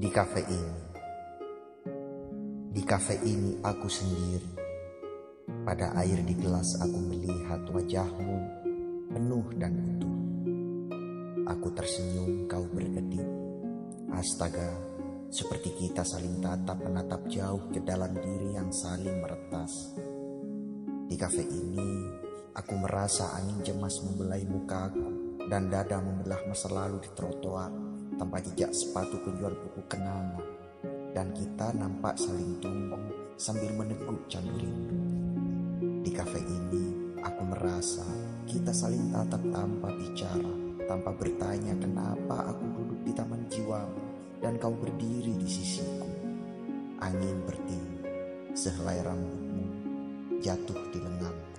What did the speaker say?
Di kafe ini, di kafe ini aku sendiri. Pada air di gelas aku melihat wajahmu penuh dan utuh. Aku tersenyum, kau berkedip. Astaga, seperti kita saling tatap menatap jauh ke dalam diri yang saling meretas. Di kafe ini, aku merasa angin jemas membelai mukaku dan dada membelah masa lalu di trotoar tanpa jejak sepatu penjual buku kenangan. Dan kita nampak saling tunggu sambil meneguk candu rindu. Di kafe ini, aku merasa kita saling tatap tanpa bicara, tanpa bertanya kenapa aku duduk di taman jiwamu dan kau berdiri di sisiku. Angin bertiup, sehelai rambutmu jatuh di lenganku.